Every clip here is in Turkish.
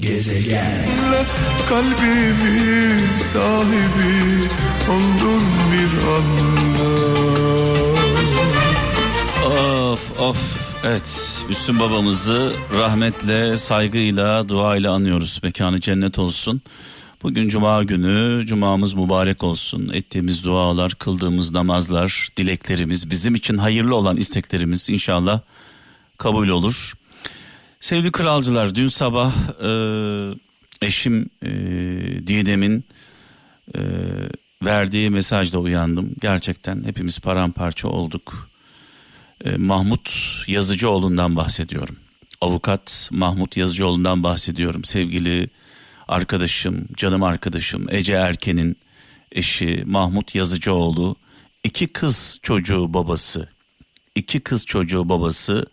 Gezegen. Kalbimin sahibi oldun bir anda. Of of. Evet Müslüm babamızı rahmetle saygıyla duayla anıyoruz. Mekanı cennet olsun. Bugün cuma günü cumamız mübarek olsun. Ettiğimiz dualar kıldığımız namazlar dileklerimiz bizim için hayırlı olan isteklerimiz inşallah kabul olur. Sevgili kralcılar dün sabah e, eşim e, Didem'in e, verdiği mesajla uyandım. Gerçekten hepimiz paramparça olduk. E, Mahmut Yazıcıoğlu'ndan bahsediyorum. Avukat Mahmut Yazıcıoğlu'ndan bahsediyorum. Sevgili arkadaşım, canım arkadaşım Ece Erken'in eşi Mahmut Yazıcıoğlu. iki kız çocuğu babası. iki kız çocuğu babası.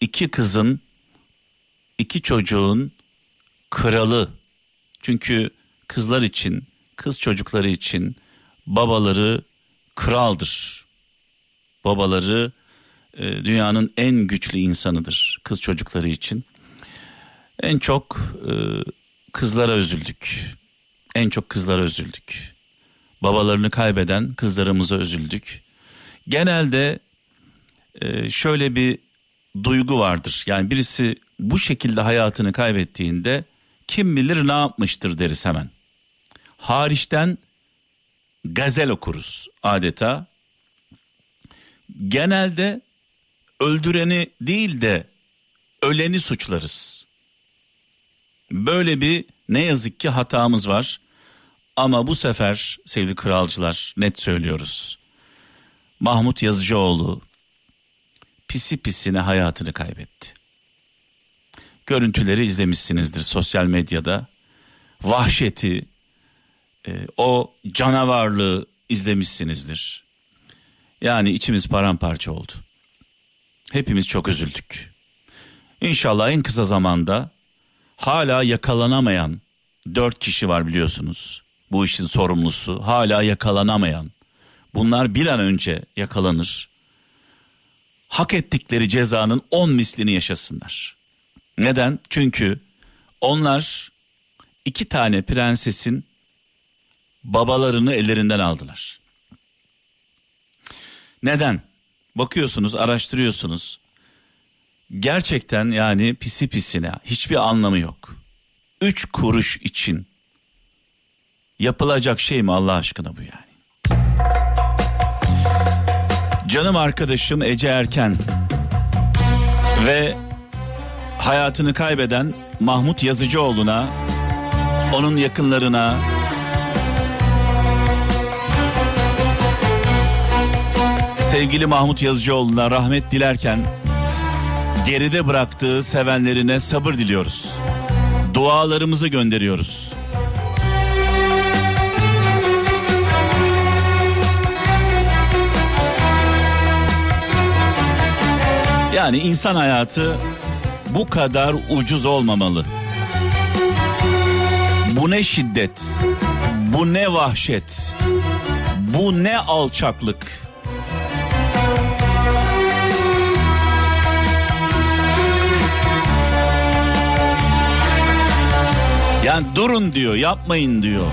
iki kızın iki çocuğun kralı. Çünkü kızlar için, kız çocukları için babaları kraldır. Babaları e, dünyanın en güçlü insanıdır kız çocukları için. En çok e, kızlara üzüldük. En çok kızlara üzüldük. Babalarını kaybeden kızlarımıza üzüldük. Genelde e, şöyle bir duygu vardır. Yani birisi bu şekilde hayatını kaybettiğinde kim bilir ne yapmıştır deriz hemen. Hariçten gazel okuruz adeta. Genelde öldüreni değil de öleni suçlarız. Böyle bir ne yazık ki hatamız var. Ama bu sefer sevgili kralcılar net söylüyoruz. Mahmut Yazıcıoğlu pisi pisine hayatını kaybetti. Görüntüleri izlemişsinizdir sosyal medyada. Vahşeti, e, o canavarlığı izlemişsinizdir. Yani içimiz paramparça oldu. Hepimiz çok üzüldük. İnşallah en kısa zamanda hala yakalanamayan dört kişi var biliyorsunuz. Bu işin sorumlusu hala yakalanamayan. Bunlar bir an önce yakalanır. Hak ettikleri cezanın on mislini yaşasınlar. Neden? Çünkü onlar iki tane prensesin babalarını ellerinden aldılar. Neden? Bakıyorsunuz, araştırıyorsunuz. Gerçekten yani pisi pisine hiçbir anlamı yok. Üç kuruş için yapılacak şey mi Allah aşkına bu yani? Canım arkadaşım Ece Erken ve hayatını kaybeden Mahmut Yazıcıoğlu'na, onun yakınlarına, sevgili Mahmut Yazıcıoğlu'na rahmet dilerken geride bıraktığı sevenlerine sabır diliyoruz. Dualarımızı gönderiyoruz. Yani insan hayatı bu kadar ucuz olmamalı. Bu ne şiddet, bu ne vahşet, bu ne alçaklık. Yani durun diyor, yapmayın diyor.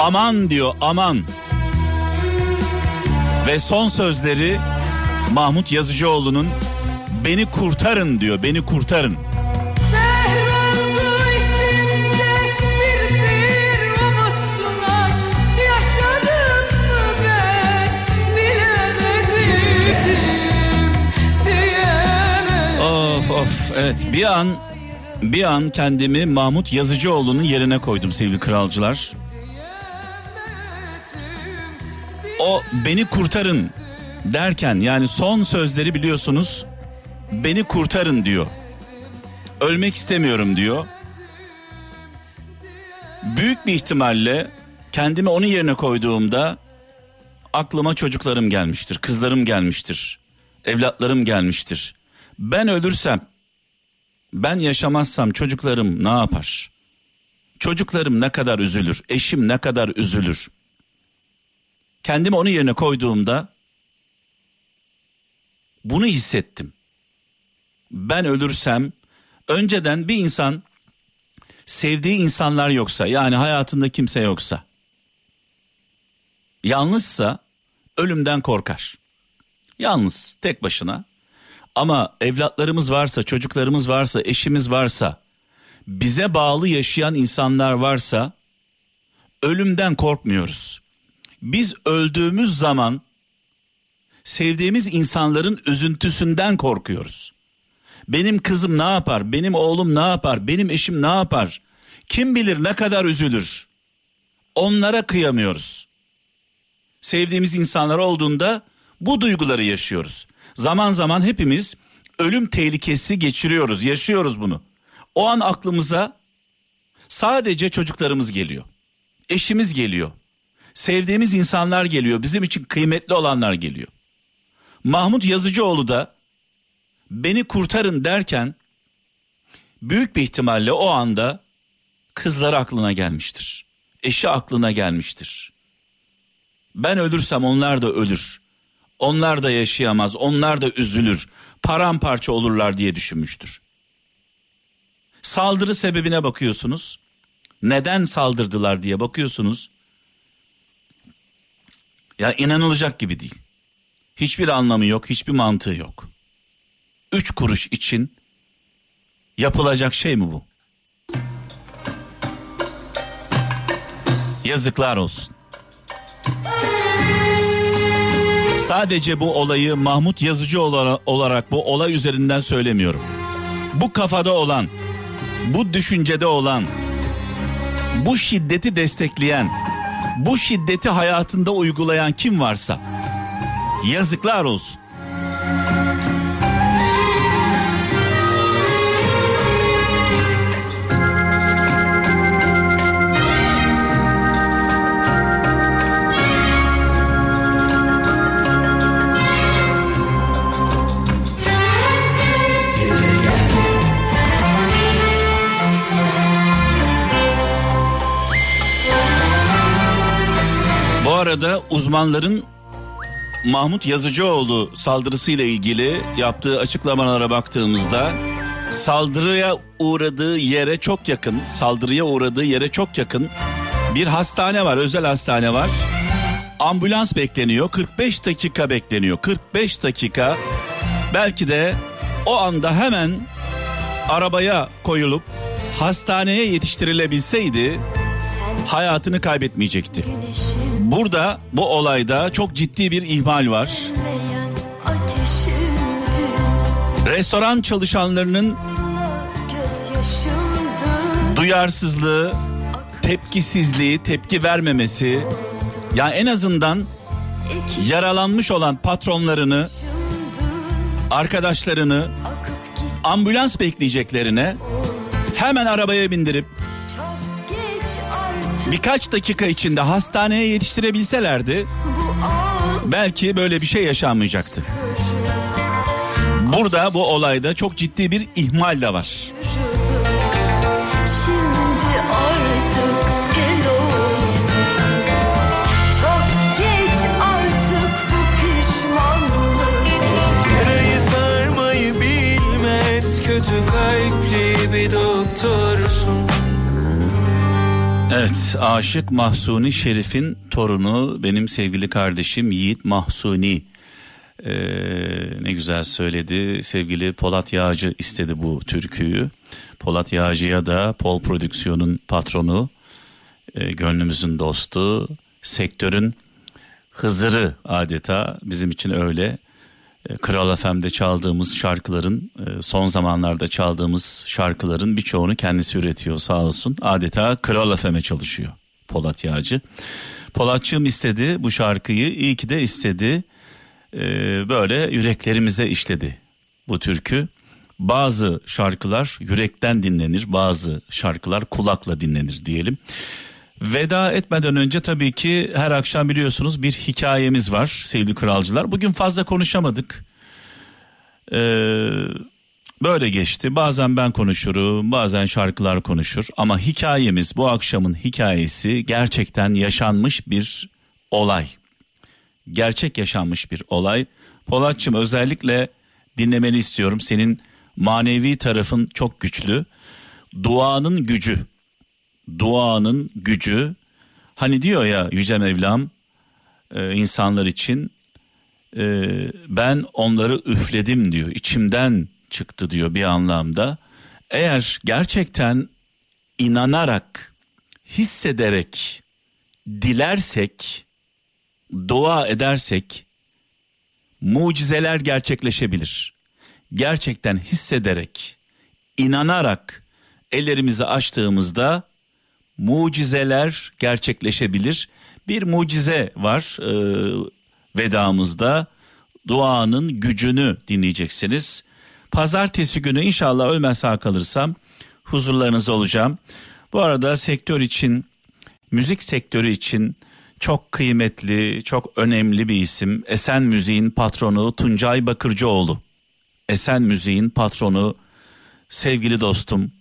Aman diyor, aman. Ve son sözleri Mahmut Yazıcıoğlu'nun beni kurtarın diyor, beni kurtarın. Of of evet bir an bir an kendimi Mahmut Yazıcıoğlu'nun yerine koydum sevgili kralcılar. O beni kurtarın derken yani son sözleri biliyorsunuz beni kurtarın diyor. Ölmek istemiyorum diyor. Büyük bir ihtimalle kendimi onun yerine koyduğumda aklıma çocuklarım gelmiştir, kızlarım gelmiştir, evlatlarım gelmiştir. Ben ölürsem, ben yaşamazsam çocuklarım ne yapar? Çocuklarım ne kadar üzülür, eşim ne kadar üzülür? Kendimi onun yerine koyduğumda bunu hissettim. Ben ölürsem Önceden bir insan sevdiği insanlar yoksa yani hayatında kimse yoksa yalnızsa ölümden korkar. Yalnız tek başına ama evlatlarımız varsa, çocuklarımız varsa, eşimiz varsa, bize bağlı yaşayan insanlar varsa ölümden korkmuyoruz. Biz öldüğümüz zaman sevdiğimiz insanların üzüntüsünden korkuyoruz. Benim kızım ne yapar? Benim oğlum ne yapar? Benim eşim ne yapar? Kim bilir ne kadar üzülür? Onlara kıyamıyoruz. Sevdiğimiz insanlar olduğunda bu duyguları yaşıyoruz. Zaman zaman hepimiz ölüm tehlikesi geçiriyoruz, yaşıyoruz bunu. O an aklımıza sadece çocuklarımız geliyor. Eşimiz geliyor. Sevdiğimiz insanlar geliyor. Bizim için kıymetli olanlar geliyor. Mahmut Yazıcıoğlu da beni kurtarın derken büyük bir ihtimalle o anda kızları aklına gelmiştir. Eşi aklına gelmiştir. Ben ölürsem onlar da ölür. Onlar da yaşayamaz, onlar da üzülür. Paramparça olurlar diye düşünmüştür. Saldırı sebebine bakıyorsunuz. Neden saldırdılar diye bakıyorsunuz. Ya inanılacak gibi değil. Hiçbir anlamı yok, hiçbir mantığı yok. Üç kuruş için yapılacak şey mi bu? Yazıklar olsun. Sadece bu olayı Mahmut Yazıcı olarak bu olay üzerinden söylemiyorum. Bu kafada olan, bu düşüncede olan, bu şiddeti destekleyen, bu şiddeti hayatında uygulayan kim varsa yazıklar olsun. Arada uzmanların Mahmut Yazıcıoğlu saldırısıyla ilgili yaptığı açıklamalara baktığımızda saldırıya uğradığı yere çok yakın, saldırıya uğradığı yere çok yakın bir hastane var, özel hastane var. Ambulans bekleniyor. 45 dakika bekleniyor. 45 dakika. Belki de o anda hemen arabaya koyulup hastaneye yetiştirilebilseydi hayatını kaybetmeyecekti. Burada bu olayda çok ciddi bir ihmal var. Restoran çalışanlarının duyarsızlığı, tepkisizliği, tepki vermemesi, yani en azından yaralanmış olan patronlarını, arkadaşlarını ambulans bekleyeceklerine hemen arabaya bindirip birkaç dakika içinde hastaneye yetiştirebilselerdi belki böyle bir şey yaşanmayacaktı. Burada bu olayda çok ciddi bir ihmal de var. kötü kalpli bir doktorsun Evet Aşık Mahsuni Şerif'in torunu benim sevgili kardeşim Yiğit Mahsuni. Ee, ne güzel söyledi. Sevgili Polat Yağcı istedi bu türküyü. Polat Yağcı'ya da Pol Prodüksiyon'un patronu e, gönlümüzün dostu sektörün Hızırı adeta bizim için öyle Kral FM'de çaldığımız şarkıların e, son zamanlarda çaldığımız şarkıların birçoğunu kendisi üretiyor sağ olsun. Adeta Kral FM'e çalışıyor Polat Yağcı. Polatçığım istedi bu şarkıyı iyi ki de istedi. Ee, böyle yüreklerimize işledi bu türkü. Bazı şarkılar yürekten dinlenir bazı şarkılar kulakla dinlenir diyelim. Veda etmeden önce tabii ki her akşam biliyorsunuz bir hikayemiz var sevgili kralcılar. Bugün fazla konuşamadık. Ee, böyle geçti. Bazen ben konuşurum, bazen şarkılar konuşur. Ama hikayemiz bu akşamın hikayesi gerçekten yaşanmış bir olay. Gerçek yaşanmış bir olay. Polatçım özellikle dinlemeni istiyorum. Senin Manevi tarafın çok güçlü. Duanın gücü. Duanın gücü. Hani diyor ya Yüce Mevlam e, insanlar için e, ben onları üfledim diyor. içimden çıktı diyor bir anlamda. Eğer gerçekten inanarak, hissederek, dilersek, dua edersek mucizeler gerçekleşebilir. Gerçekten hissederek, inanarak ellerimizi açtığımızda mucizeler gerçekleşebilir. Bir mucize var e, vedamızda. Duanın gücünü dinleyeceksiniz. Pazartesi günü inşallah ölmez sağ kalırsam huzurlarınızda olacağım. Bu arada sektör için, müzik sektörü için çok kıymetli, çok önemli bir isim. Esen Müziğin patronu Tuncay Bakırcıoğlu. Esen Müziğin patronu sevgili dostum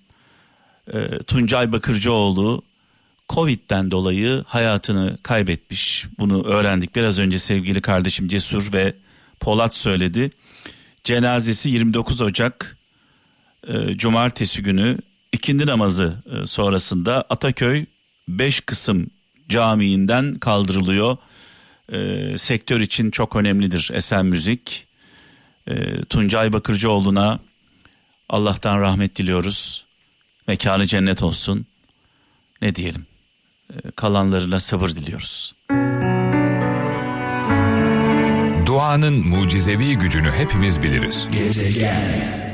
e, Tuncay Bakırcıoğlu Covid'den dolayı hayatını kaybetmiş. Bunu öğrendik biraz önce sevgili kardeşim Cesur ve Polat söyledi. Cenazesi 29 Ocak e, Cumartesi günü ikindi namazı e, sonrasında Ataköy 5 kısım camiinden kaldırılıyor. E, sektör için çok önemlidir esen müzik. E, Tuncay Bakırcıoğlu'na Allah'tan rahmet diliyoruz. Mekanı cennet olsun. Ne diyelim? Kalanlarına sabır diliyoruz. Duanın mucizevi gücünü hepimiz biliriz. Gezegen